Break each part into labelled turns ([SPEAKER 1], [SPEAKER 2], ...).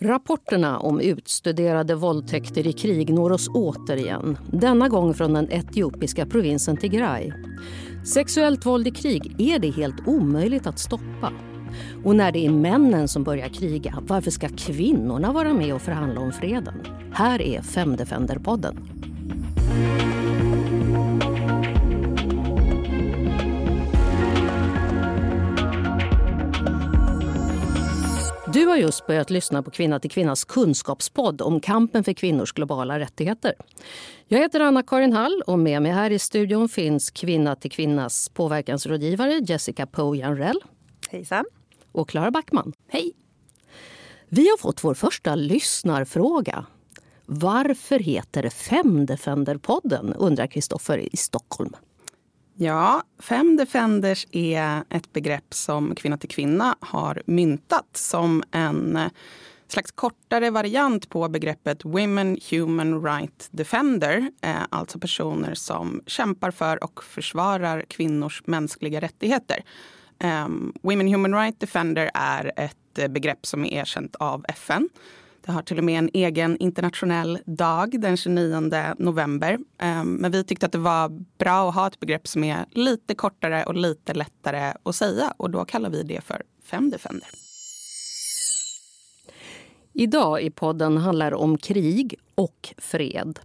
[SPEAKER 1] Rapporterna om utstuderade våldtäkter i krig når oss återigen. Denna gång från den etiopiska provinsen Tigray. Sexuellt våld i krig är det helt omöjligt att stoppa. Och när det är männen som börjar kriga, varför ska kvinnorna vara med och förhandla om freden? Här är Femdefenderpodden. podden Du har just börjat lyssna på Kvinna till kvinnas kunskapspodd om kampen för kvinnors globala rättigheter. Jag heter Anna-Karin Hall och med mig här i studion finns Kvinna till kvinnas påverkansrådgivare Jessica Poe Janrell.
[SPEAKER 2] Hejsan.
[SPEAKER 1] Och Klara Backman.
[SPEAKER 2] Hej.
[SPEAKER 1] Vi har fått vår första lyssnarfråga. Varför heter det Femdefender-podden? undrar Kristoffer i Stockholm.
[SPEAKER 3] Ja, Fem Defenders är ett begrepp som Kvinna till kvinna har myntat som en eh, slags kortare variant på begreppet Women Human Right Defender. Eh, alltså personer som kämpar för och försvarar kvinnors mänskliga rättigheter. Ehm, women Human Right Defender är ett eh, begrepp som är erkänt av FN. Det har till och med en egen internationell dag den 29 november. Ehm, men vi tyckte att det var bra att ha ett begrepp som är lite kortare och lite lättare att säga. Och då kallar vi det för Fem Defender.
[SPEAKER 1] Idag i podden handlar om krig och fred.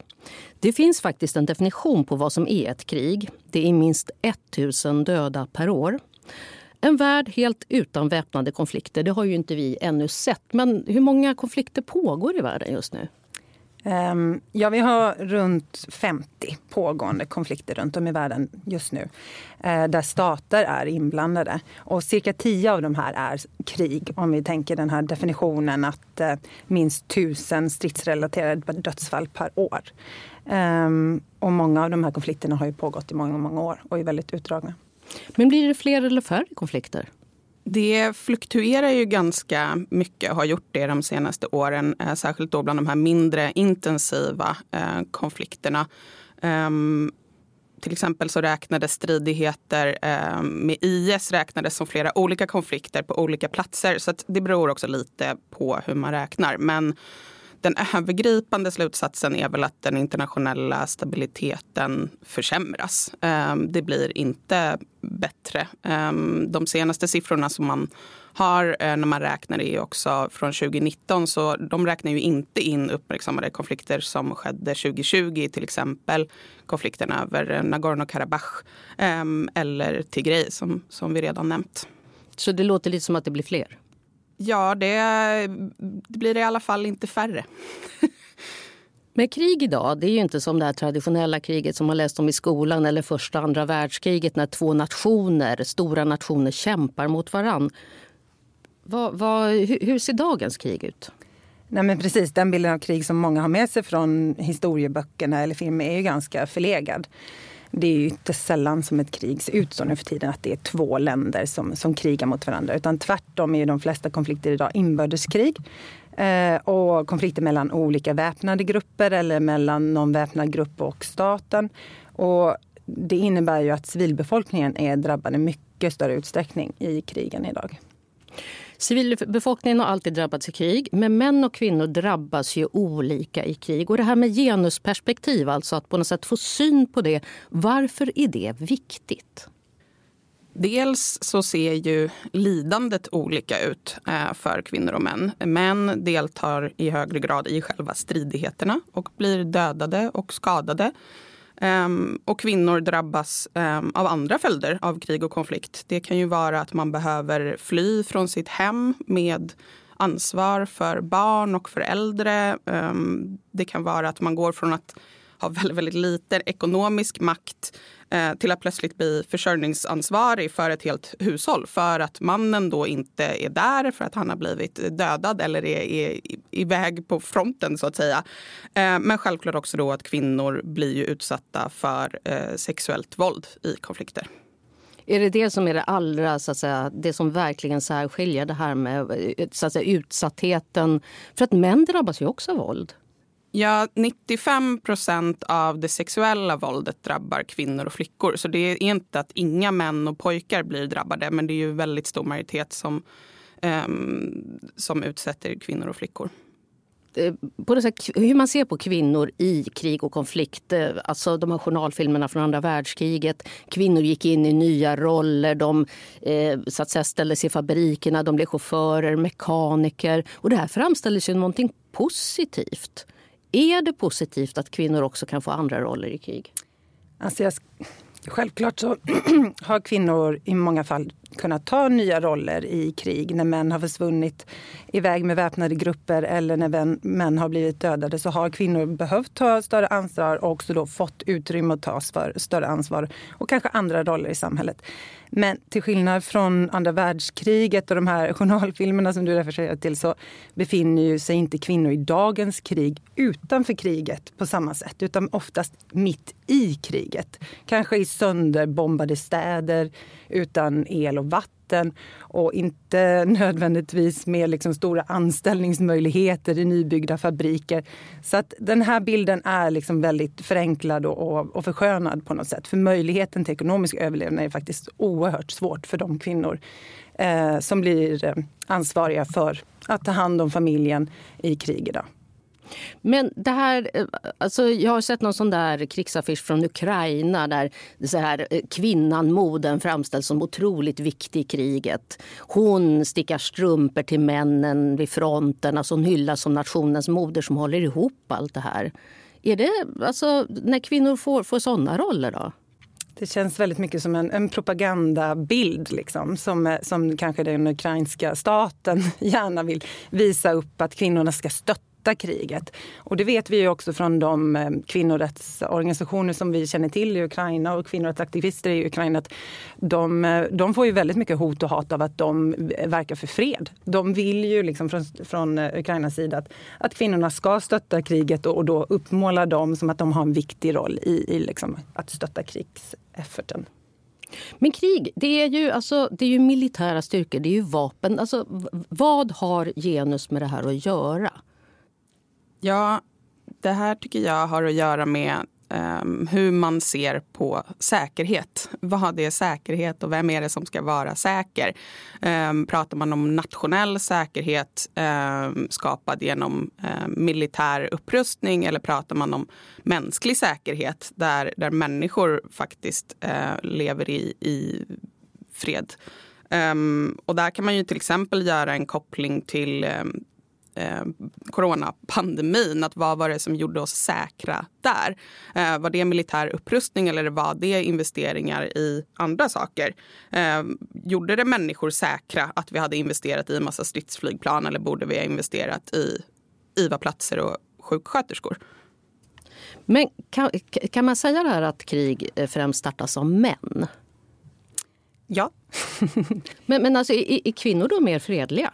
[SPEAKER 1] Det finns faktiskt en definition på vad som är ett krig. Det är minst 1000 döda per år. En värld helt utan väpnade konflikter, det har ju inte vi ännu sett. Men hur många konflikter pågår i världen just nu?
[SPEAKER 2] Ehm, ja, vi har runt 50 pågående konflikter runt om i världen just nu. Eh, där stater är inblandade. Och cirka 10 av de här är krig. Om vi tänker den här definitionen att eh, minst tusen stridsrelaterade dödsfall per år. Ehm, och många av de här konflikterna har ju pågått i många, många år och är väldigt utdragna.
[SPEAKER 1] Men blir det fler eller färre konflikter?
[SPEAKER 3] Det fluktuerar ju ganska mycket och har gjort det de senaste åren. Eh, särskilt då bland de här mindre intensiva eh, konflikterna. Ehm, till exempel så räknades stridigheter ehm, med IS räknades som flera olika konflikter på olika platser. Så det beror också lite på hur man räknar. Men den övergripande slutsatsen är väl att den internationella stabiliteten försämras. Ehm, det blir inte bättre. Ehm, de senaste siffrorna som man har eh, när man räknar är också från 2019 så de räknar ju inte in uppmärksammade konflikter som skedde 2020 till exempel konflikten över eh, Nagorno-Karabach ehm, eller Tigray som, som vi redan nämnt.
[SPEAKER 1] Så det låter lite som att det blir fler?
[SPEAKER 3] Ja, det, det blir i alla fall inte färre.
[SPEAKER 1] Men krig idag, det är ju inte som det här traditionella kriget som man läst om i skolan eller första och andra världskriget när två nationer, stora nationer kämpar mot varann. Vad, vad, hur ser dagens krig ut?
[SPEAKER 2] Nej, men precis, den bilden av krig som många har med sig från historieböckerna eller filmer är ju ganska förlegad. Det är ju inte sällan som ett krig ser ut så nu för tiden att det är två länder som, som krigar mot varandra. Utan tvärtom är ju de flesta konflikter idag inbördeskrig. Eh, och konflikter mellan olika väpnade grupper eller mellan någon väpnad grupp och staten. Och det innebär ju att civilbefolkningen är drabbad i mycket större utsträckning i krigen idag.
[SPEAKER 1] Civilbefolkningen har alltid drabbats i krig, men män och kvinnor drabbas ju olika i krig. Och det här med genusperspektiv, alltså att på något sätt få syn på det. Varför är det viktigt?
[SPEAKER 3] Dels så ser ju lidandet olika ut eh, för kvinnor och män. Män deltar i högre grad i själva stridigheterna och blir dödade och skadade. Um, och kvinnor drabbas um, av andra följder av krig och konflikt. Det kan ju vara att man behöver fly från sitt hem med ansvar för barn och för äldre. Um, det kan vara att man går från att ha väldigt, väldigt liten ekonomisk makt eh, till att plötsligt bli försörjningsansvarig för ett helt hushåll för att mannen då inte är där för att han har blivit dödad eller är, är iväg på fronten så att säga. Eh, men självklart också då att kvinnor blir ju utsatta för eh, sexuellt våld i konflikter.
[SPEAKER 1] Är det det som är det allra, så att säga, det som verkligen särskiljer det här med eh, så att säga, utsattheten? För att män drabbas ju också av våld.
[SPEAKER 3] Ja, 95 procent av det sexuella våldet drabbar kvinnor och flickor. Så det är inte att inga män och pojkar blir drabbade men det är ju väldigt stor majoritet som, um, som utsätter kvinnor och flickor.
[SPEAKER 1] Eh, på det sätt, hur man ser på kvinnor i krig och konflikt. Eh, alltså de här journalfilmerna från andra världskriget. Kvinnor gick in i nya roller. De eh, så att säga, ställdes i fabrikerna, de blev chaufförer, mekaniker. Och det här framställdes ju någonting positivt. Är det positivt att kvinnor också kan få andra roller i krig?
[SPEAKER 2] Alltså jag, självklart så har kvinnor i många fall kunnat ta nya roller i krig. När män har försvunnit iväg med väpnade grupper eller när män har blivit dödade så har kvinnor behövt ta större ansvar och också då fått utrymme att ta för större ansvar och kanske andra roller i samhället. Men till skillnad från andra världskriget och de här journalfilmerna som du refererar till så befinner sig inte kvinnor i dagens krig utanför kriget på samma sätt utan oftast mitt i kriget. Kanske i sönderbombade städer utan el och vatten och inte nödvändigtvis med liksom stora anställningsmöjligheter i nybyggda fabriker. Så att den här bilden är liksom väldigt förenklad och, och förskönad på något sätt. För möjligheten till ekonomisk överlevnad är faktiskt oerhört svårt för de kvinnor eh, som blir eh, ansvariga för att ta hand om familjen i krig idag.
[SPEAKER 1] Men det här, eh, alltså jag har sett någon sån där krigsaffisch från Ukraina där så här, eh, kvinnan, moden framställs som otroligt viktig i kriget. Hon stickar strumpor till männen vid fronten. Alltså hon hyllas som nationens moder som håller ihop allt det här. Är det alltså, när kvinnor får, får såna roller då?
[SPEAKER 2] Det känns väldigt mycket som en, en propagandabild liksom, som, eh, som kanske den ukrainska staten gärna vill visa upp att kvinnorna ska stötta stötta kriget. Och det vet vi ju också från de eh, kvinnorättsorganisationer som vi känner till i Ukraina och kvinnorättsaktivister i Ukraina. Att de, eh, de får ju väldigt mycket hot och hat av att de eh, verkar för fred. De vill ju liksom från, från Ukrainas sida att, att kvinnorna ska stötta kriget och, och då uppmåla dem som att de har en viktig roll i, i liksom att stötta krigsefforten.
[SPEAKER 1] Men krig, det är ju, alltså, det är ju militära styrkor, det är ju vapen. Alltså, vad har genus med det här att göra?
[SPEAKER 3] Ja, det här tycker jag har att göra med um, hur man ser på säkerhet. Vad är säkerhet och vem är det som ska vara säker? Um, pratar man om nationell säkerhet um, skapad genom militär upprustning eller pratar man om mänsklig säkerhet där, där människor faktiskt uh, lever i, i fred? och där kan man ju till exempel göra en koppling till eh, coronapandemin. Att vad var det som gjorde oss säkra där? Eh, var det militär upprustning eller var det investeringar i andra saker? Eh, gjorde det människor säkra att vi hade investerat i en massa stridsflygplan eller borde vi ha investerat i IVA-platser och sjuksköterskor?
[SPEAKER 1] Men kan, kan man säga det här att krig eh, främst startas av män?
[SPEAKER 2] Ja.
[SPEAKER 1] men men alltså, är, är kvinnor då mer fredliga?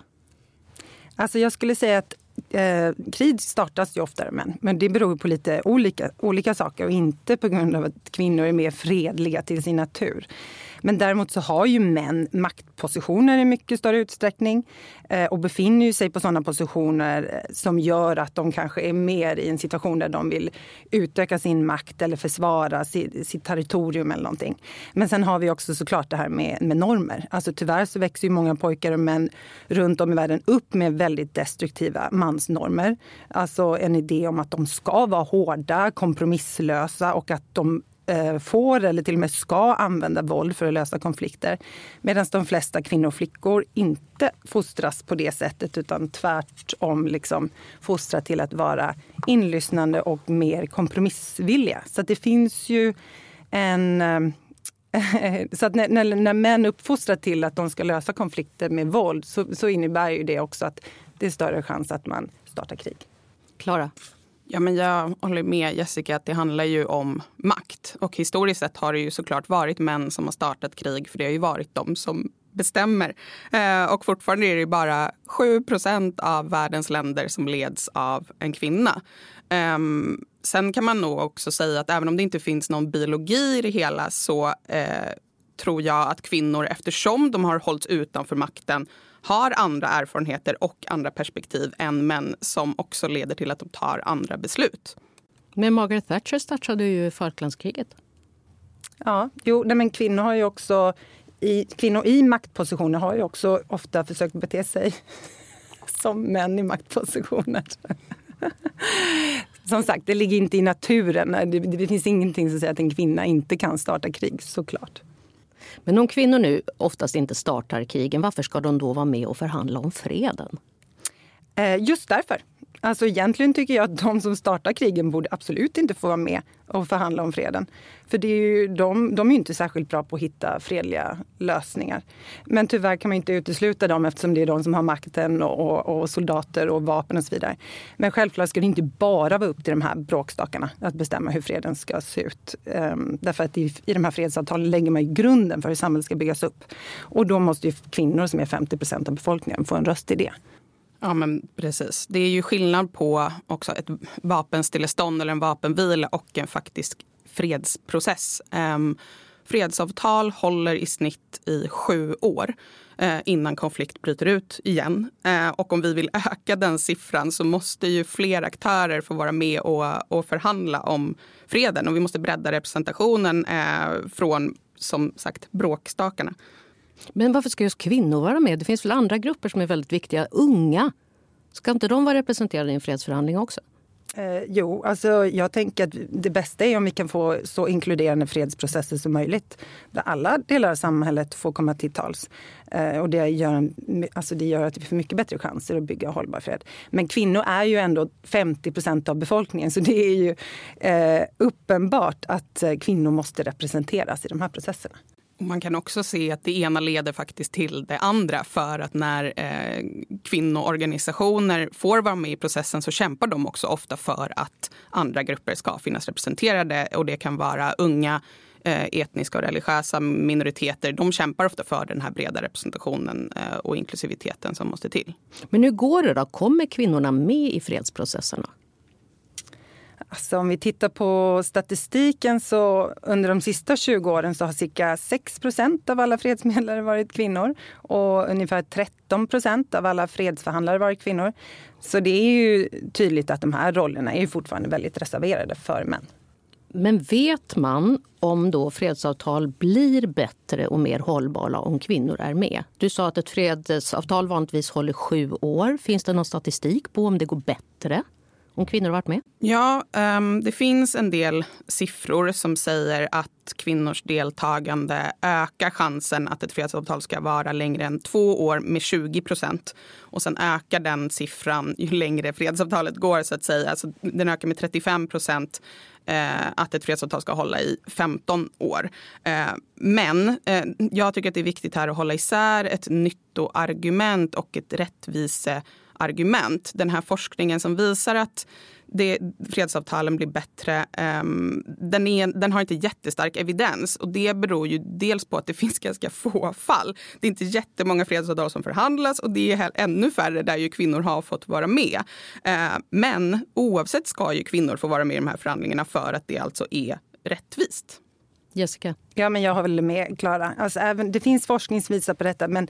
[SPEAKER 2] Alltså jag skulle säga att eh, krig startas ju oftare män. Men det beror på lite olika, olika saker och inte på grund av att kvinnor är mer fredliga till sin natur. Men däremot så har ju män maktpositioner i mycket större utsträckning eh, och befinner sig på sådana positioner eh, som gör att de kanske är mer i en situation där de vill utöka sin makt eller försvara sitt, territorium eller någonting. Men sen har vi också såklart det här med, med normer. Alltså tyvärr så växer ju många pojkar och män runt om i världen upp med väldigt destruktiva mansnormer. Alltså en idé om att de ska vara hårda, kompromisslösa och att de Eh, får eller till och med ska använda våld för att lösa konflikter. Medan de flesta kvinnor och flickor inte fostras på det sättet utan tvärtom liksom fostras till att vara inlyssnande och mer kompromissvilliga. Så det finns ju en... Eh, så att när, när, när män uppfostras till att de ska lösa konflikter med våld så, så innebär ju det också att det är större chans att man startar krig.
[SPEAKER 1] Klara?
[SPEAKER 3] Ja, men jag håller med Jessica att det handlar ju om makt. Och historiskt sett har det ju såklart varit män som har startat krig för det har ju varit de som bestämmer. Eh, och fortfarande är det bara 7% av världens länder som leds av en kvinna. Eh, sen kan man nog också säga att även om det inte finns någon biologi i det hela så eh, tror jag att kvinnor eftersom de har hållits utanför makten har andra erfarenheter och andra perspektiv än män som också leder till att de tar andra beslut.
[SPEAKER 1] Men Margaret Thatcher startade ju Falklandskriget.
[SPEAKER 2] Ja, jo, nej, men kvinnor har ju också i, kvinnor i maktpositioner har ju också ofta försökt bete sig som män i maktpositioner. Som sagt, det ligger inte i naturen. Det, det finns ingenting som säger att en kvinna inte kan starta krig, såklart.
[SPEAKER 1] Men om kvinnor nu oftast inte startar krigen, varför ska de då vara med och förhandla om freden?
[SPEAKER 2] Eh, just därför. Alltså egentligen tycker jag att de som startar krigen borde absolut inte få vara med och förhandla om freden. För det är ju, de, de är inte särskilt bra på att hitta fredliga lösningar. Men tyvärr kan man inte utesluta dem eftersom det är de som har makten och, och, och soldater och vapen och så vidare. Men självklart ska det inte bara vara upp till de här bråkstakarna att bestämma hur freden ska se ut. Ehm, därför att i, i de här fredsavtalen lägger man grunden för hur samhället ska byggas upp. Och då måste ju kvinnor som är 50 procent av befolkningen få en röst i det.
[SPEAKER 3] Ja, men precis. Det är ju skillnad på också ett vapenstillestånd eller en vapenvila och en faktisk fredsprocess. Um, fredsavtal håller i snitt i sju år eh, innan konflikt bryter ut igen. Eh, och om vi vill öka den siffran så måste ju fler aktörer få vara med och, och förhandla om freden. Och vi måste bredda representationen eh, från, som sagt, bråkstakarna.
[SPEAKER 1] Men varför ska just kvinnor vara med? Det finns väl andra grupper som är väldigt viktiga. Unga, ska inte de vara representerade i en fredsförhandling också?
[SPEAKER 2] Eh, jo, alltså jag tänker att det bästa är om vi kan få så inkluderande fredsprocesser som möjligt. Där alla delar av samhället får komma till tals. Eh, och det gör, alltså det gör att vi får mycket bättre chanser att bygga hållbar fred. Men kvinnor är ju ändå 50 procent av befolkningen så det är ju eh, uppenbart att eh, kvinnor måste representeras i de här processerna.
[SPEAKER 3] Man kan också se att det ena leder faktiskt till det andra. För att när eh, kvinnoorganisationer får vara med i processen så kämpar de också ofta för att andra grupper ska finnas representerade. Och det kan vara unga eh, etniska och religiösa minoriteter. De kämpar ofta för den här breda representationen eh, och inklusiviteten som måste till.
[SPEAKER 1] Men hur går det då? Kommer kvinnorna med i fredsprocesserna?
[SPEAKER 2] Alltså om vi tittar på statistiken så under de sista 20 åren så har cirka 6% av alla fredsmedlare varit kvinnor och ungefär 13% av alla fredsförhandlare varit kvinnor. Så det är ju tydligt att de här rollerna är fortfarande väldigt reserverade för män.
[SPEAKER 1] Men vet man om då fredsavtal blir bättre och mer hållbara om kvinnor är med? Du sa att ett fredsavtal vanligtvis håller sju år. Finns det någon statistik på om det går bättre? Om kvinnor har varit med?
[SPEAKER 3] Ja, um, det finns en del siffror som säger att kvinnors deltagande ökar chansen att ett fredsavtal ska vara längre än två år med 20 procent. Och sen ökar den siffran ju längre fredsavtalet går. så att säga. Alltså, den ökar med 35 procent eh, att ett fredsavtal ska hålla i 15 år. Eh, men eh, jag tycker att det är viktigt här att hålla isär ett nyttoargument och ett rättvise argument. Den här forskningen som visar att det, fredsavtalen blir bättre. Um, den, är, den, har inte jättestark evidens och det beror ju dels på att det finns ganska få fall. Det är inte jättemånga fredsavtal som förhandlas och det är ännu färre där ju kvinnor har fått vara med. Uh, men oavsett ska ju kvinnor få vara med i de här förhandlingarna för att det alltså är rättvist.
[SPEAKER 1] Jessica?
[SPEAKER 2] Ja, men jag håller med Klara. Alltså, det finns forskning som visar på detta men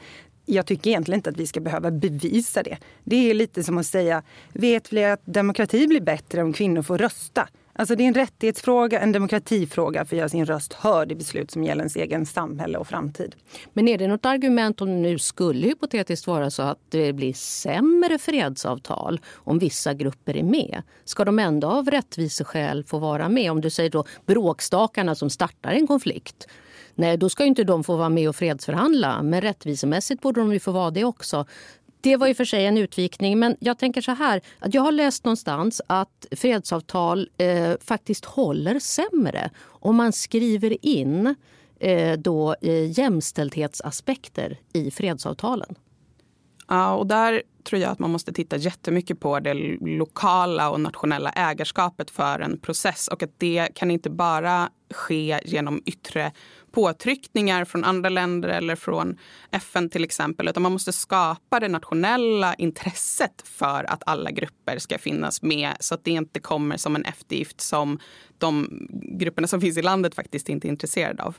[SPEAKER 2] jag tycker egentligen inte att vi ska behöva bevisa det. Det är lite som att säga, vet vi att demokrati blir bättre om kvinnor får rösta? Alltså det är en rättighetsfråga, en demokratifråga för att göra sin röst hörd i beslut som gäller ens egen samhälle och framtid.
[SPEAKER 1] Men är det något argument om det nu skulle hypotetiskt vara så att det blir sämre fredsavtal om vissa grupper är med? Ska de ändå av rättviseskäl få vara med? Om du säger då bråkstakarna som startar en konflikt Nej, då ska inte de få vara med och fredsförhandla. Men rättvisemässigt borde de ju få vara det också. Det var ju för sig en utvikning, men jag tänker så här. att Jag har läst någonstans att fredsavtal eh, faktiskt håller sämre om man skriver in eh, då, eh, jämställdhetsaspekter i fredsavtalen.
[SPEAKER 3] Ja, och där tror jag att man måste titta jättemycket på det lokala och nationella ägarskapet för en process och att det kan inte bara ske genom yttre påtryckningar från andra länder eller från FN till exempel. Utan man måste skapa det nationella intresset för att alla grupper ska finnas med så att det inte kommer som en eftergift som de grupperna som finns i landet faktiskt inte är intresserade av.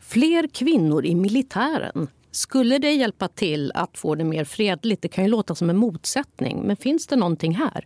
[SPEAKER 1] Fler kvinnor i militären. Skulle det hjälpa till att få det mer fredligt? Det kan ju låta som en motsättning, men finns det någonting här?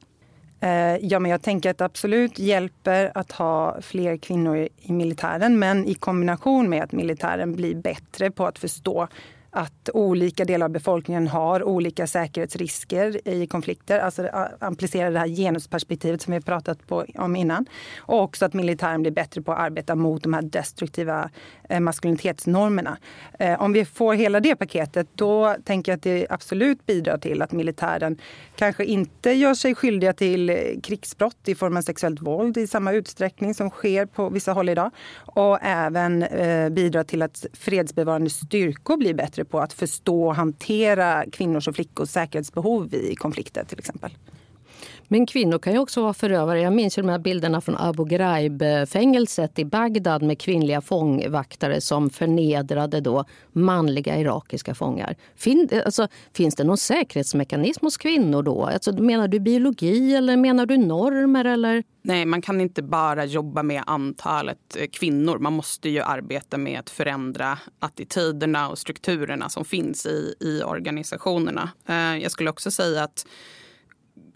[SPEAKER 2] Eh, ja, men jag tänker att det absolut hjälper att ha fler kvinnor i militären men i kombination med att militären blir bättre på att förstå att olika delar av befolkningen har olika säkerhetsrisker i konflikter. Alltså applicera det här genusperspektivet som vi pratat på, om innan. Och också att militären blir bättre på att arbeta mot de här destruktiva eh, maskulinitetsnormerna. Eh, om vi får hela det paketet, då tänker jag att det absolut bidrar till att militären kanske inte gör sig skyldiga till eh, krigsbrott i form av sexuellt våld i samma utsträckning som sker på vissa håll idag. Och även eh, bidrar till att fredsbevarande styrkor blir bättre på att förstå och hantera kvinnors och flickors säkerhetsbehov i konflikter till exempel.
[SPEAKER 1] Men kvinnor kan ju också vara förövare. Jag minns ju de här bilderna från Abu Ghraib-fängelset i Bagdad med kvinnliga fångvaktare som förnedrade då manliga irakiska fångar. Fin, alltså, finns det någon säkerhetsmekanism hos kvinnor då? Alltså, menar du biologi eller menar du normer? Eller?
[SPEAKER 3] Nej, man kan inte bara jobba med antalet eh, kvinnor. Man måste ju arbeta med att förändra attityderna och strukturerna som finns i, i organisationerna. Eh, jag skulle också säga att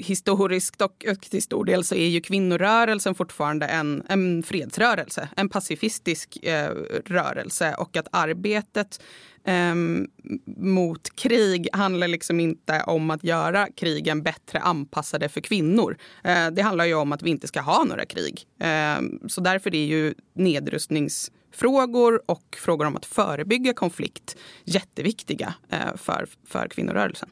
[SPEAKER 3] historiskt och, till stor del så är ju kvinnorörelsen fortfarande en, en fredsrörelse, en pacifistisk eh, rörelse och att arbetet eh, mot krig handlar liksom inte om att göra krigen bättre anpassade för kvinnor. Eh, det handlar ju om att vi inte ska ha några krig. Ehm, så därför är ju nedrustningsfrågor och frågor om att förebygga konflikt jätteviktiga eh, för, för kvinnorörelsen.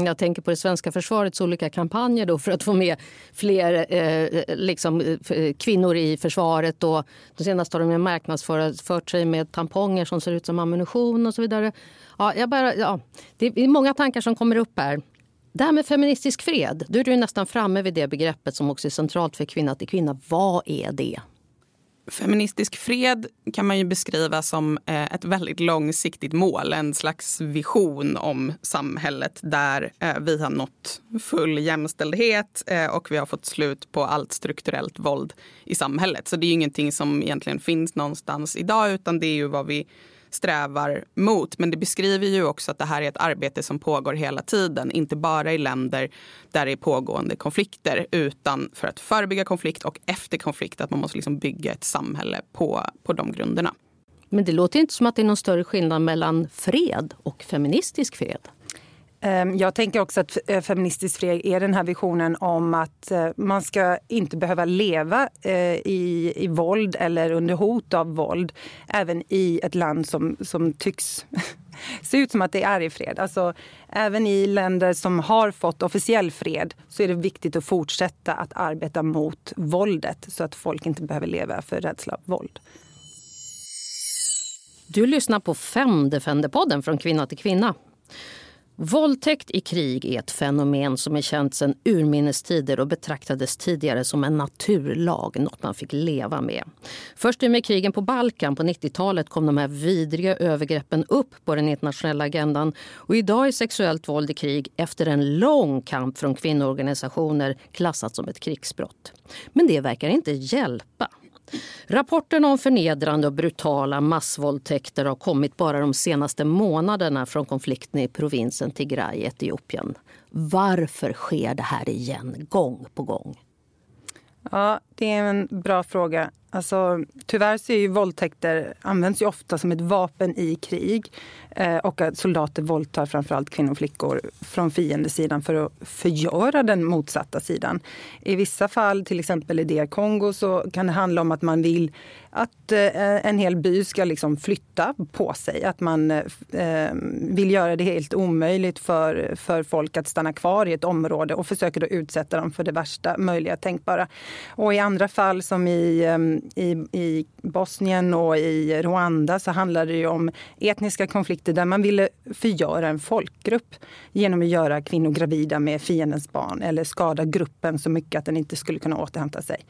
[SPEAKER 1] Jag tänker på det svenska försvarets olika kampanjer då för att få med fler eh, liksom, eh, eh, kvinnor i försvaret. Och de senaste har de marknadsfört sig med tamponger som ser ut som ammunition och så vidare. Ja, jag bara, ja, det är många tankar som kommer upp här. Det här med feministisk fred, då är du nästan framme vid det begreppet som också är centralt för kvinna till kvinna. Vad är det?
[SPEAKER 3] Feministisk fred kan man ju beskriva som eh, ett väldigt långsiktigt mål. En slags vision om samhället där eh, vi har nått full jämställdhet eh, och vi har fått slut på allt strukturellt våld i samhället. Så det är ju ingenting som egentligen finns någonstans idag utan det är ju vad vi strävar mot. Men det beskriver ju också att det här är ett arbete som pågår hela tiden. Inte bara i länder där det är pågående konflikter utan för att förebygga konflikt och efter konflikt att man måste liksom bygga ett samhälle på, på de grunderna.
[SPEAKER 1] Men det låter inte som att det är någon större skillnad mellan fred och feministisk fred.
[SPEAKER 2] Ehm, jag tänker också att eh, feministisk fred är den här visionen om att eh, man ska inte behöva leva eh, i, i våld eller under hot av våld även i ett land som, som tycks se ut som att det är i fred. Alltså, även i länder som har fått officiell fred så är det viktigt att fortsätta att arbeta mot våldet så att folk inte behöver leva för rädsla av våld.
[SPEAKER 1] Du lyssnar på Fem Defender-podden från Kvinna till Kvinna. Våldtäkt i krig är ett fenomen som är känt sedan urminnes tider och betraktades tidigare som en naturlag, något man fick leva med. Först i med krigen på Balkan på 90-talet kom de här vidriga övergreppen upp på den internationella agendan och idag är sexuellt våld i krig efter en lång kamp från kvinnoorganisationer klassat som ett krigsbrott. Men det verkar inte hjälpa. Rapporterna om förnedrande och brutala massvåldtäkter har kommit bara de senaste månaderna från konflikten i provinsen Tigray i Etiopien. Varför sker det här igen, gång på gång?
[SPEAKER 2] Ja, det är en bra fråga. Alltså, tyvärr så är ju våldtäkter används ju ofta som ett vapen i krig. Eh, och att soldater våldtar framförallt kvinnor och flickor från fiendesidan för att förgöra den motsatta sidan. I vissa fall, till exempel i DR Kongo, så kan det handla om att man vill att eh, en hel by ska liksom flytta på sig. Att man eh, eh, vill göra det helt omöjligt för, för folk att stanna kvar i ett område och försöker då utsätta dem för det värsta möjliga tänkbara. Och i andra fall som i, ehm, i, i Bosnien och i Rwanda så handlade det om etniska konflikter där man ville förgöra en folkgrupp genom att göra kvinnor gravida med fiendens barn eller skada gruppen så mycket att den inte skulle kunna återhämta sig.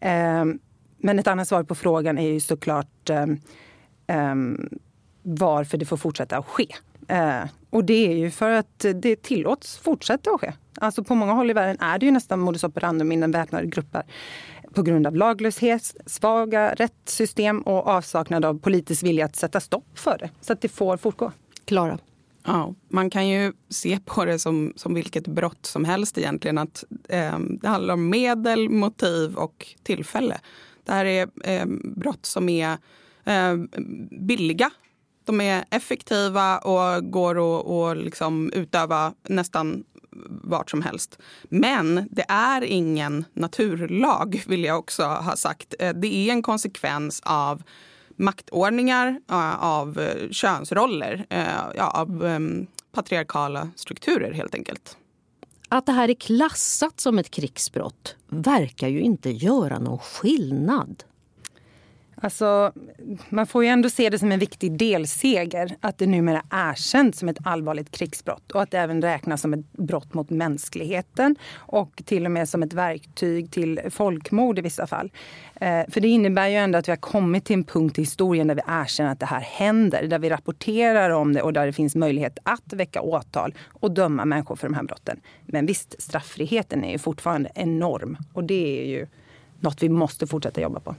[SPEAKER 2] Ehm, men ett annat svar på frågan är ju såklart ehm, varför det får fortsätta att ske. Och det är ju för att det tillåts fortsätta att ske. Alltså på många håll i världen är det ju nästan modus operandum inom väpnade grupper på grund av laglöshet, svaga rättssystem och avsaknad av politisk vilja att sätta stopp för det. Så att det får fortgå.
[SPEAKER 1] Klara?
[SPEAKER 3] Ja, man kan ju se på det som, som vilket brott som helst egentligen. Att eh, Det handlar om medel, motiv och tillfälle. Det här är eh, brott som är eh, billiga De är effektiva och går att och liksom utöva nästan vart som helst. Men det är ingen naturlag, vill jag också ha sagt. Eh, det är en konsekvens av maktordningar, eh, av eh, könsroller, av ehm, patriarkala strukturer helt enkelt.
[SPEAKER 1] Att det här är klassat som ett krigsbrott verkar ju inte göra någon skillnad.
[SPEAKER 2] Alltså, man får ju ändå se det som en viktig delseger att det numera erkänns som ett allvarligt krigsbrott och att det även räknas som ett brott mot mänskligheten och till och med som ett verktyg till folkmord i vissa fall. Eh, för det innebär ju ändå att vi har kommit till en punkt i historien där vi erkänner att det här händer, där vi rapporterar om det och där det finns möjlighet att väcka åtal och döma människor för de här brotten. Men visst, straffriheten är ju fortfarande enorm och det är ju något vi måste fortsätta jobba på.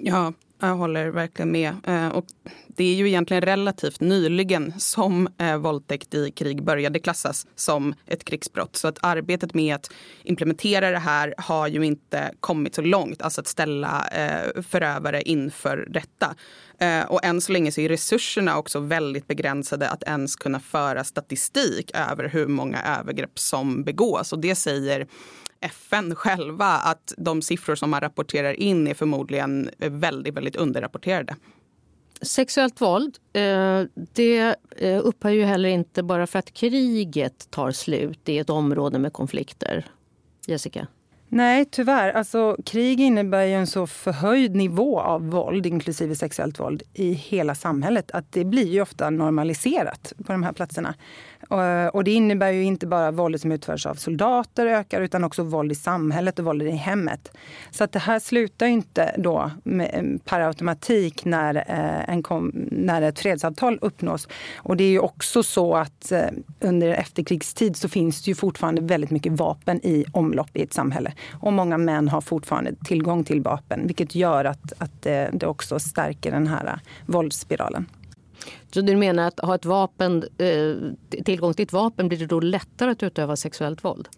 [SPEAKER 3] Ja, jag håller verkligen med. Eh, och det är ju egentligen relativt nyligen som eh, våldtäkt i krig började klassas som ett krigsbrott. Så att arbetet med att implementera det här har ju inte kommit så långt. Alltså att ställa eh, förövare inför rätta. Eh, och än så länge så är resurserna också väldigt begränsade att ens kunna föra statistik över hur många övergrepp som begås. Och det säger FN själva att de siffror som man rapporterar in är förmodligen väldigt, väldigt underrapporterade.
[SPEAKER 1] Sexuellt våld eh, det eh, upphör ju heller inte bara för att kriget tar slut i ett område med konflikter. Jessica?
[SPEAKER 2] Nej, tyvärr. Alltså, krig innebär ju en så förhöjd nivå av våld, inklusive sexuellt våld, i hela samhället att det blir ju ofta normaliserat på de här platserna. Eh, och det innebär ju inte bara våldet som utförs av soldater ökar utan också våld i samhället och våld i hemmet. Så att det här slutar inte då med, eh, per automatik när, eh, en kom, när ett fredsavtal uppnås. Och det är ju också så att eh, under efterkrigstid så finns det ju fortfarande väldigt mycket vapen i omlopp i ett samhälle. Och många män har fortfarande tillgång till vapen vilket gör att, att det, det också stärker den här våldsspiralen.
[SPEAKER 1] Så du menar att ha ett vapen, eh, tillgång till ett vapen blir det då lättare att utöva sexuellt våld?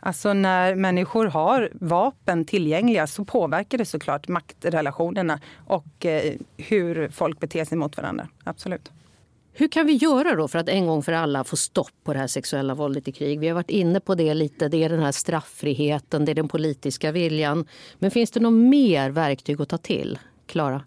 [SPEAKER 2] Alltså när människor har vapen tillgängliga så påverkar det såklart maktrelationerna och eh, hur folk beter sig mot varandra. Absolut.
[SPEAKER 1] Hur kan vi göra då för att en gång för alla få stopp på det här sexuella våldet i krig? Vi har varit inne på det lite. Det är den här strafffriheten, det är den politiska viljan. Men finns det något mer verktyg att ta till? Klara?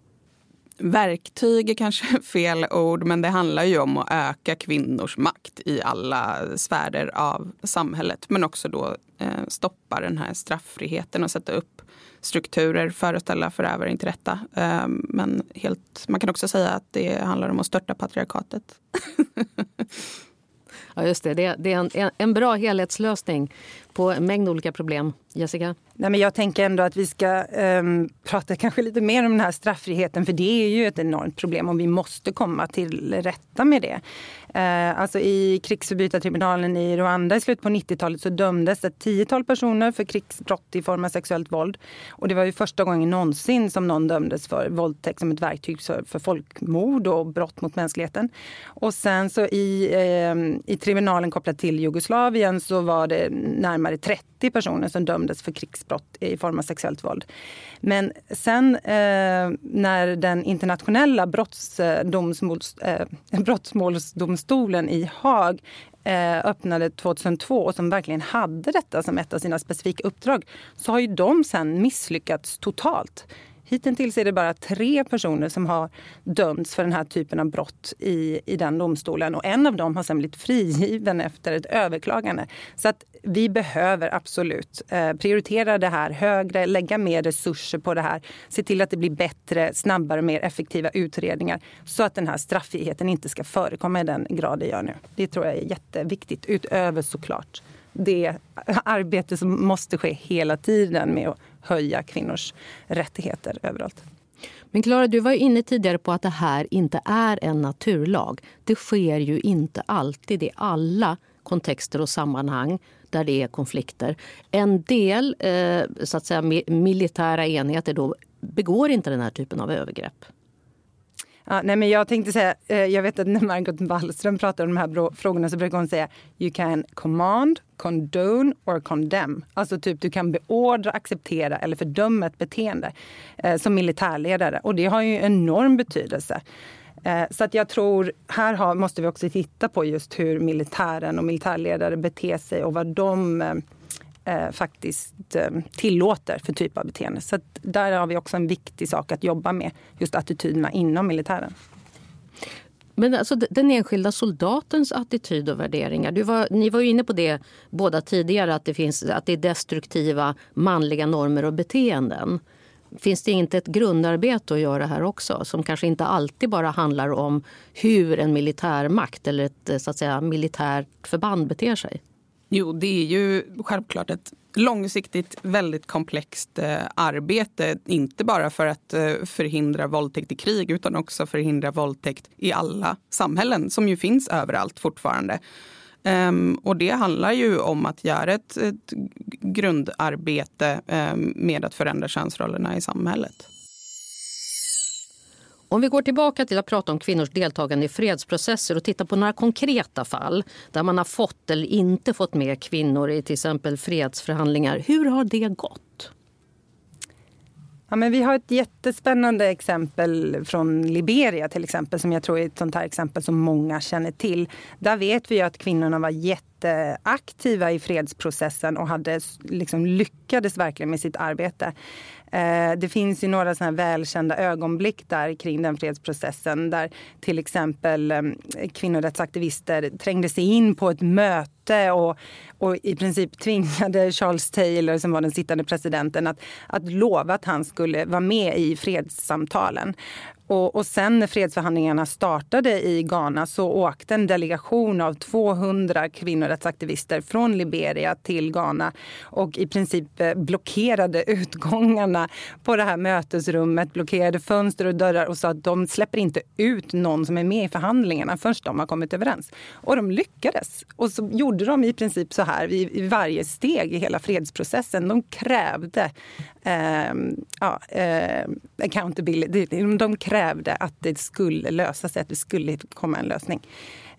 [SPEAKER 3] Verktyg är kanske fel ord, men det handlar ju om att öka kvinnors makt i alla sfärer av samhället. Men också då eh, stoppa den här strafffriheten och sätta upp strukturer för att ställa förövare till rätta. Ehm, men helt, man kan också säga att det handlar om att störta patriarkatet.
[SPEAKER 1] ja, just det. Det, det är en, en bra helhetslösning på en mängd olika problem. Jessica?
[SPEAKER 2] Nej, men jag tänker ändå att vi ska um, prata kanske lite mer om den här strafffriheten för det är ju ett enormt problem och vi måste komma till rätta med det. Uh, alltså I krigsförbrytartribunalen i Rwanda i slutet på 90-talet så dömdes ett tiotal personer för krigsbrott i form av sexuellt våld. Och det var ju första gången någonsin som någon dömdes för våldtäkt som ett verktyg för, för folkmord och brott mot mänskligheten. Och sen så i, uh, i tribunalen kopplat till Jugoslavien så var det närmare 30 personer som dömdes för krigsbrott i form av sexuellt våld. Men sen eh, när den internationella brottsdomsmåls, eh, eh brottmålsdomstolen i Haag eh, öppnade 2002 och som verkligen hade detta som ett av sina specifika uppdrag så har ju de sen misslyckats totalt. Hittills är det bara tre personer som har dömts för den här typen av brott i, i den domstolen. Och en av dem har sen blivit frigiven efter ett överklagande. Så att vi behöver absolut eh, prioritera det här högre, lägga mer resurser på det här. Se till att det blir bättre, snabbare, mer effektiva utredningar. Så att den här strafffriheten inte ska förekomma i den grad det gör nu. Det tror jag är jätteviktigt. Utöver såklart det arbete som måste ske hela tiden med att höja kvinnors rättigheter överallt.
[SPEAKER 1] Men Klara, du var inne tidigare på att det här inte är en naturlag. Det sker ju inte alltid i alla kontexter och sammanhang där det är konflikter. En del eh, så att säga, militära enheter då begår inte den här typen av övergrepp.
[SPEAKER 2] Ja, nej, men jag tänkte säga, eh, jag vet att när Margot Wallström pratar om de här frågorna så brukar hon säga you can command, condone or condemn. Alltså typ du kan beordra, acceptera eller fördöma ett beteende eh, som militärledare. Och det har ju enorm betydelse. Eh, så att jag tror, här har, måste vi också titta på just hur militären och militärledare beter sig och vad de eh, eh faktiskt eh, tillåter för typ av beteende. Så där har vi också en viktig sak att jobba med, just attityderna inom militären.
[SPEAKER 1] Men alltså den enskilda soldatens attityd och värderingar. Du var, ni var ju inne på det båda tidigare, att det, finns, att det är destruktiva manliga normer och beteenden. Finns det inte ett grundarbete att göra här också som kanske inte alltid bara handlar om hur en militärmakt eller ett så att säga, militärt förband beter sig?
[SPEAKER 3] Jo, det är ju självklart ett långsiktigt väldigt komplext eh, arbete. Inte bara för att eh, förhindra våldtäkt i krig utan också förhindra våldtäkt i alla samhällen som ju finns överallt fortfarande. Um, och det handlar ju om att göra ett, ett grundarbete um, med att förändra könsrollerna i samhället.
[SPEAKER 1] Om vi går tillbaka till att prata om kvinnors deltagande i fredsprocesser och tittar på några konkreta fall där man har fått eller inte fått med kvinnor i till exempel fredsförhandlingar. Hur har det gått?
[SPEAKER 2] Ja, men vi har ett jättespännande exempel från Liberia till exempel som jag tror är ett sånt här exempel som många känner till. Där vet vi att kvinnorna var jätteaktiva i fredsprocessen och hade, liksom, lyckades verkligen med sitt arbete. Eh, det finns ju några såna välkända ögonblick där kring den fredsprocessen där till exempel eh, kvinnorättsaktivister trängde sig in på ett möte och, och i princip tvingade Charles Taylor, som var den sittande presidenten, att, att lova att han skulle vara med i fredssamtalen. Och, och sen när fredsförhandlingarna startade i Ghana så åkte en delegation av 200 kvinnorättsaktivister från Liberia till Ghana och i princip eh, blockerade utgångarna på det här mötesrummet, blockerade fönster och dörrar och sa att de släpper inte ut någon som är med i förhandlingarna förrän de har kommit överens. Och de lyckades. Och så gjorde de i princip så här i, varje steg i hela fredsprocessen. De krävde eh, ja, eh, accountability. De krävde krävde att det skulle lösa sig, att det skulle komma en lösning.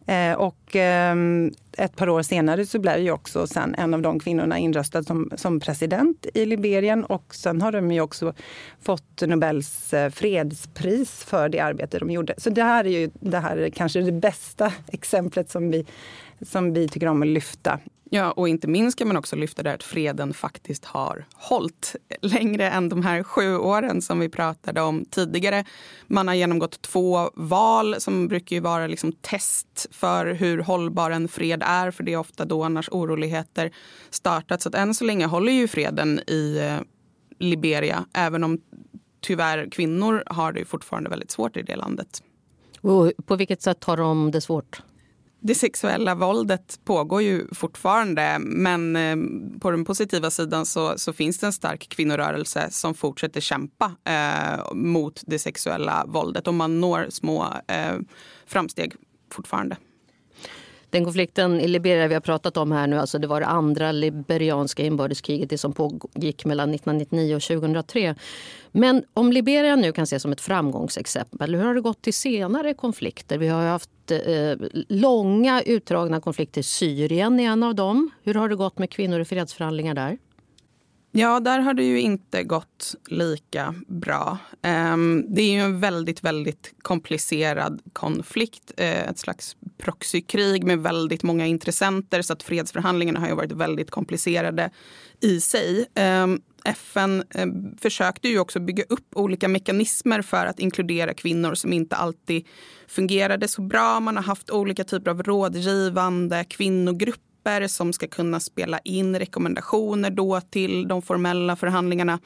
[SPEAKER 2] Eh, och ehm, ett par år senare så blev ju också sen en av de kvinnorna inröstad som, som president i Liberien. Och sen har de ju också fått Nobels eh, fredspris för det arbete de gjorde. Så det här är ju det här kanske det bästa exemplet som vi, som vi tycker om att lyfta
[SPEAKER 3] Ja, och inte minst kan man också lyfta det att freden faktiskt har hållit längre än de här sju åren som vi pratade om tidigare. Man har genomgått två val som brukar ju vara liksom test för hur hållbar en fred är, för det är ofta då annars oroligheter startat. Så att än så länge håller ju freden i eh, Liberia, även om tyvärr kvinnor har det fortfarande väldigt svårt i det landet.
[SPEAKER 1] Och på vilket sätt har de det svårt?
[SPEAKER 3] Det sexuella våldet pågår ju fortfarande men eh, på den positiva sidan så, så finns det en stark kvinnorörelse som fortsätter kämpa eh, mot det sexuella våldet och man når små eh, framsteg fortfarande.
[SPEAKER 1] Den konflikten i Liberia vi har pratat om här nu, alltså det var det andra liberianska inbördeskriget, det som pågick mellan 1999 och 2003. Men om Liberia nu kan ses som ett framgångsexempel, hur har det gått till senare konflikter? Vi har haft eh, långa utdragna konflikter. Syrien är en av dem. Hur har det gått med kvinnor i fredsförhandlingar där?
[SPEAKER 3] Ja, där har det ju inte gått lika bra. Ehm, det är ju en väldigt, väldigt komplicerad konflikt. Eh, ett slags proxykrig med väldigt många intressenter så att fredsförhandlingarna har ju varit väldigt komplicerade i sig. Ehm, FN ehm, försökte ju också bygga upp olika mekanismer för att inkludera kvinnor som inte alltid fungerade så bra. Man har haft olika typer av rådgivande kvinnogrupper som ska kunna spela in rekommendationer då till de formella förhandlingarna.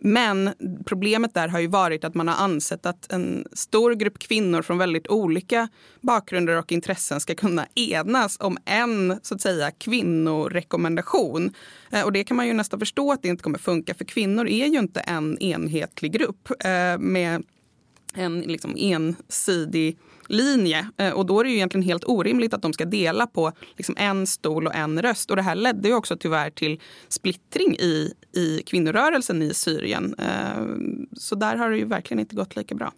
[SPEAKER 3] Men problemet där har ju varit att man har ansett att en stor grupp kvinnor från väldigt olika bakgrunder och intressen ska kunna enas om en så att säga kvinnorekommendation. Eh, och det kan man ju nästan förstå att det inte kommer funka för kvinnor är ju inte en enhetlig grupp eh, med en liksom ensidig linje. Eh, och då är det ju egentligen helt orimligt att de ska dela på liksom en stol och en röst. Och det här ledde ju också tyvärr till splittring i, i kvinnorörelsen i Syrien. Eh, så där har det ju verkligen inte gått lika bra.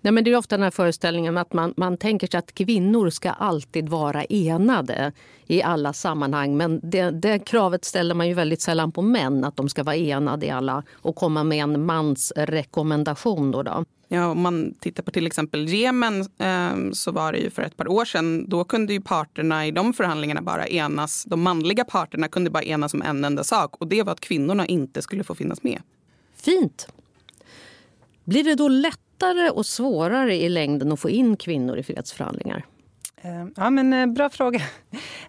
[SPEAKER 1] Nej, men det är ofta den här föreställningen att man, man tänker sig att kvinnor ska alltid vara enade i alla sammanhang. Men det, det kravet ställer man ju väldigt sällan på män, att de ska vara enade i alla och komma med en mans rekommendation. Då, då.
[SPEAKER 3] Ja, om man tittar på till exempel Jemen eh, så var det ju för ett par år sedan. Då kunde ju parterna i de förhandlingarna bara enas. De manliga parterna kunde bara enas om en enda sak och det var att kvinnorna inte skulle få finnas med.
[SPEAKER 1] Fint. Blir det då lättare och svårare i längden att få in kvinnor i fredsförhandlingar?
[SPEAKER 2] Eh, ja, men eh, bra fråga.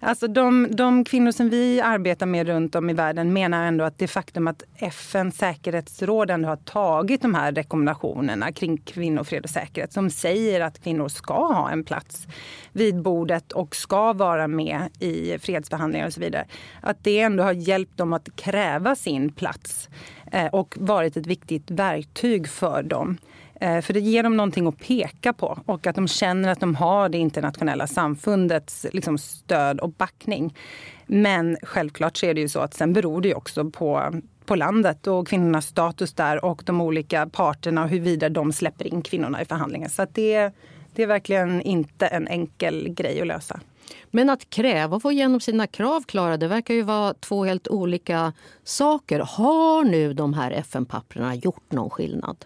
[SPEAKER 2] Alltså de, de kvinnor som vi arbetar med runt om i världen menar ändå att det faktum att FNs säkerhetsråd ändå har tagit de här rekommendationerna kring kvinnofred och säkerhet som säger att kvinnor ska ha en plats vid bordet och ska vara med i fredsförhandlingar och så vidare. Att det ändå har hjälpt dem att kräva sin plats eh, och varit ett viktigt verktyg för dem. Eh, för det ger dem någonting att peka på och att de känner att de har det internationella samfundets liksom, stöd och backning. Men självklart så är det ju så att sen beror det också på, på landet och kvinnornas status där och de olika parterna och huruvida de släpper in kvinnorna i förhandlingar. Så det, det är verkligen inte en enkel grej att lösa.
[SPEAKER 1] Men att kräva och få igenom sina krav, Klara, det verkar ju vara två helt olika saker. Har nu de här FN-papperna gjort någon skillnad?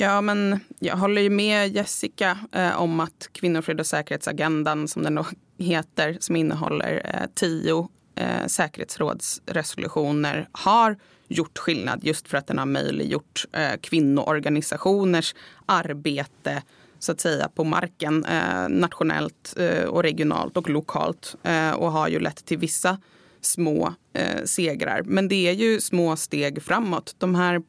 [SPEAKER 3] Ja, men jag håller ju med Jessica eh, om att kvinnofred och säkerhetsagendan, som den då heter, som innehåller eh, tio eh, säkerhetsrådsresolutioner, har gjort skillnad just för att den har möjliggjort eh, kvinnoorganisationers arbete så att säga på marken eh, nationellt eh, och regionalt och lokalt eh, och har ju lett till vissa små eh, segrar. Men det är ju små steg framåt. De här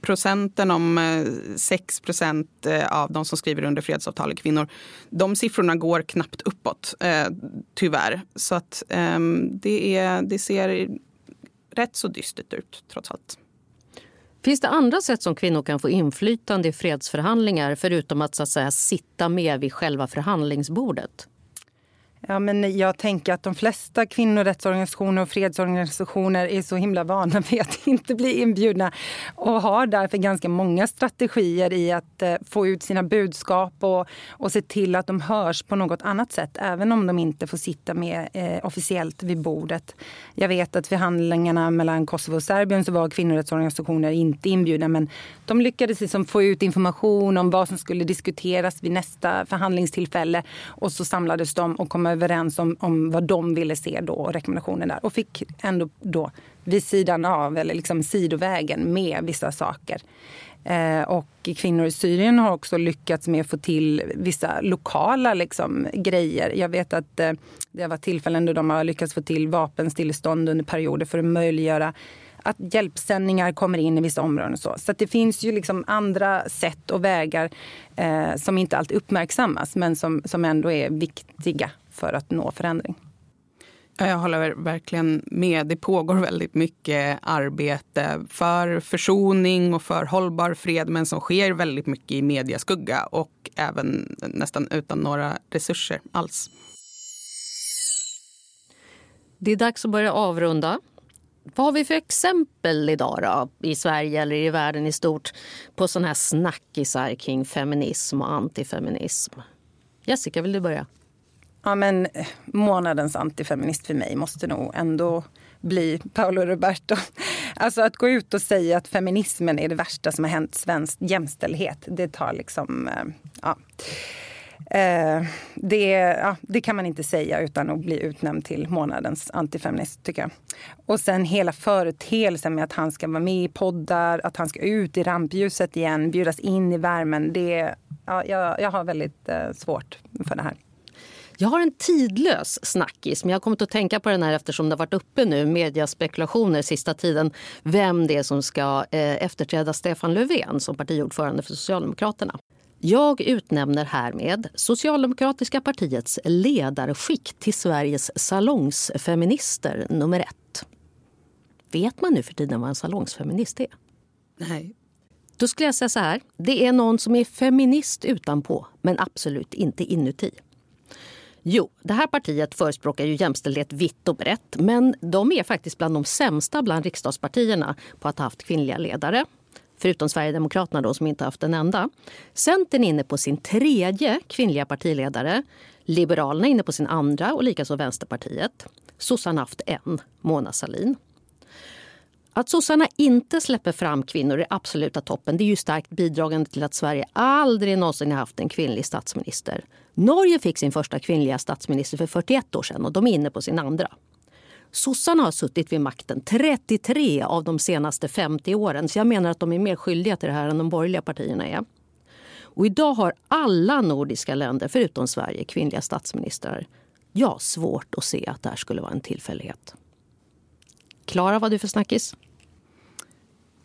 [SPEAKER 3] procenten om eh, 6 procent eh, av de som skriver under fredsavtal är kvinnor. De siffrorna går knappt uppåt, eh, tyvärr. Så att ehm, det, är, det ser rätt så dystert ut, trots allt.
[SPEAKER 1] Finns det andra sätt som kvinnor kan få inflytande i fredsförhandlingar förutom att, så att säga, sitta med vid själva förhandlingsbordet?
[SPEAKER 2] Ja, men jag tänker att de flesta kvinnorättsorganisationer och fredsorganisationer är så himla vana vid att inte bli inbjudna och har därför ganska många strategier i att eh, få ut sina budskap och, och se till att de hörs på något annat sätt, även om de inte får sitta med eh, officiellt vid bordet. Jag vet att förhandlingarna mellan Kosovo och Serbien så var kvinnorättsorganisationer inte inbjudna, men de lyckades liksom få ut information om vad som skulle diskuteras vid nästa förhandlingstillfälle och så samlades de och kom överens om, om vad de ville se då och rekommendationer där. Och fick ändå då vid sidan av, eller liksom sidovägen med vissa saker. Eh, och kvinnor i Syrien har också lyckats med att få till vissa lokala liksom, grejer. Jag vet att eh, det har varit tillfällen då de har lyckats få till vapenstillestånd under perioder för att möjliggöra att hjälpsändningar kommer in i vissa områden. Och så så det finns ju liksom andra sätt och vägar eh, som inte alltid uppmärksammas men som, som ändå är viktiga för att nå förändring.
[SPEAKER 3] Jag håller verkligen med. Det pågår väldigt mycket arbete för försoning och för hållbar fred men som sker väldigt mycket i mediaskugga och även nästan utan några resurser alls.
[SPEAKER 1] Det är dags att börja avrunda. Vad har vi för exempel idag då, i Sverige eller i världen i stort på sådana här snackisar kring feminism och antifeminism? Jessica, vill du börja?
[SPEAKER 2] Ja, men eh, månadens antifeminist för mig måste nog ändå bli Paolo Roberto. Alltså att gå ut och säga att feminismen är det värsta som har hänt svensk jämställdhet, det tar liksom... Eh, ja. Eh, det, ja, det kan man inte säga utan att bli utnämnd till månadens antifeminist, tycker jag. Och sen hela företeelsen med att han ska vara med i poddar, att han ska ut i rampljuset igen, bjudas in i värmen. Det, ja, jag, jag har väldigt svårt för det här.
[SPEAKER 1] Jag har en tidlös snackis, men jag har kommit att tänka på den här eftersom det har varit uppe nu, mediaspekulationer sista tiden, vem det är som ska eh, efterträda Stefan Löfven som partiordförande för Socialdemokraterna. Jag utnämner härmed Socialdemokratiska partiets ledarskick till Sveriges salongsfeminister nummer ett. Vet man nu för tiden vad en salongsfeminist är?
[SPEAKER 3] Nej.
[SPEAKER 1] Då skulle jag säga så här. Det är någon som är feminist utanpå, men absolut inte inuti. Jo, det här partiet förespråkar ju jämställdhet vitt och brett men de är faktiskt bland de sämsta bland riksdagspartierna på att ha haft kvinnliga ledare. Förutom Sverigedemokraterna då, som inte haft en enda. Centern är inne på sin tredje kvinnliga partiledare. Liberalerna är inne på sin andra och likaså Vänsterpartiet. Sossarna har haft en, Mona Sahlin. Att sossarna inte släpper fram kvinnor i absoluta toppen det är ju starkt bidragande till att Sverige aldrig någonsin haft en kvinnlig statsminister. Norge fick sin första kvinnliga statsminister för 41 år sedan och de är inne på sin andra. Sossarna har suttit vid makten 33 av de senaste 50 åren så jag menar att de är mer skyldiga till det här än de borgerliga partierna är. Och idag har alla nordiska länder, förutom Sverige, kvinnliga statsministrar. Jag har svårt att se att det här skulle vara en tillfällighet. Klara, vad har du för snackis?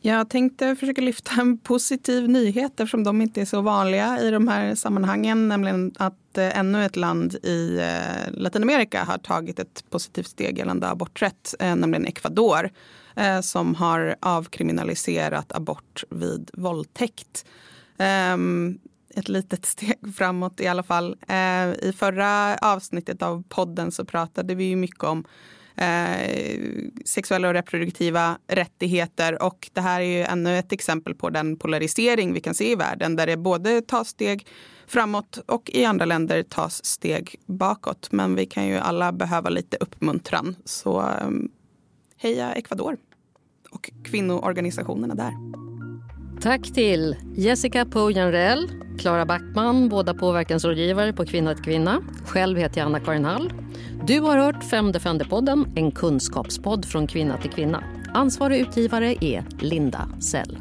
[SPEAKER 3] Jag tänkte försöka lyfta en positiv nyhet eftersom de inte är så vanliga i de här sammanhangen. Nämligen att eh, ännu ett land i eh, Latinamerika har tagit ett positivt steg gällande aborträtt, eh, nämligen Ecuador som har avkriminaliserat abort vid våldtäkt. Ehm, ett litet steg framåt i alla fall. I förra avsnittet av podden så pratade vi ju mycket om eh, sexuella och reproduktiva rättigheter. Och det här är ju ännu ett exempel på den polarisering vi kan se i världen där det både tas steg framåt och i andra länder tas steg bakåt. Men vi kan ju alla behöva lite uppmuntran. Så eh, heja Ecuador och kvinnoorganisationerna där.
[SPEAKER 1] Tack till Jessica Pojanrell, Klara Backman, båda påverkansrådgivare på Kvinna till Kvinna. Själv heter jag Anna-Karin Hall. Du har hört Fem Defender-podden, en kunskapspodd från kvinna till kvinna. Ansvarig utgivare är Linda Sell.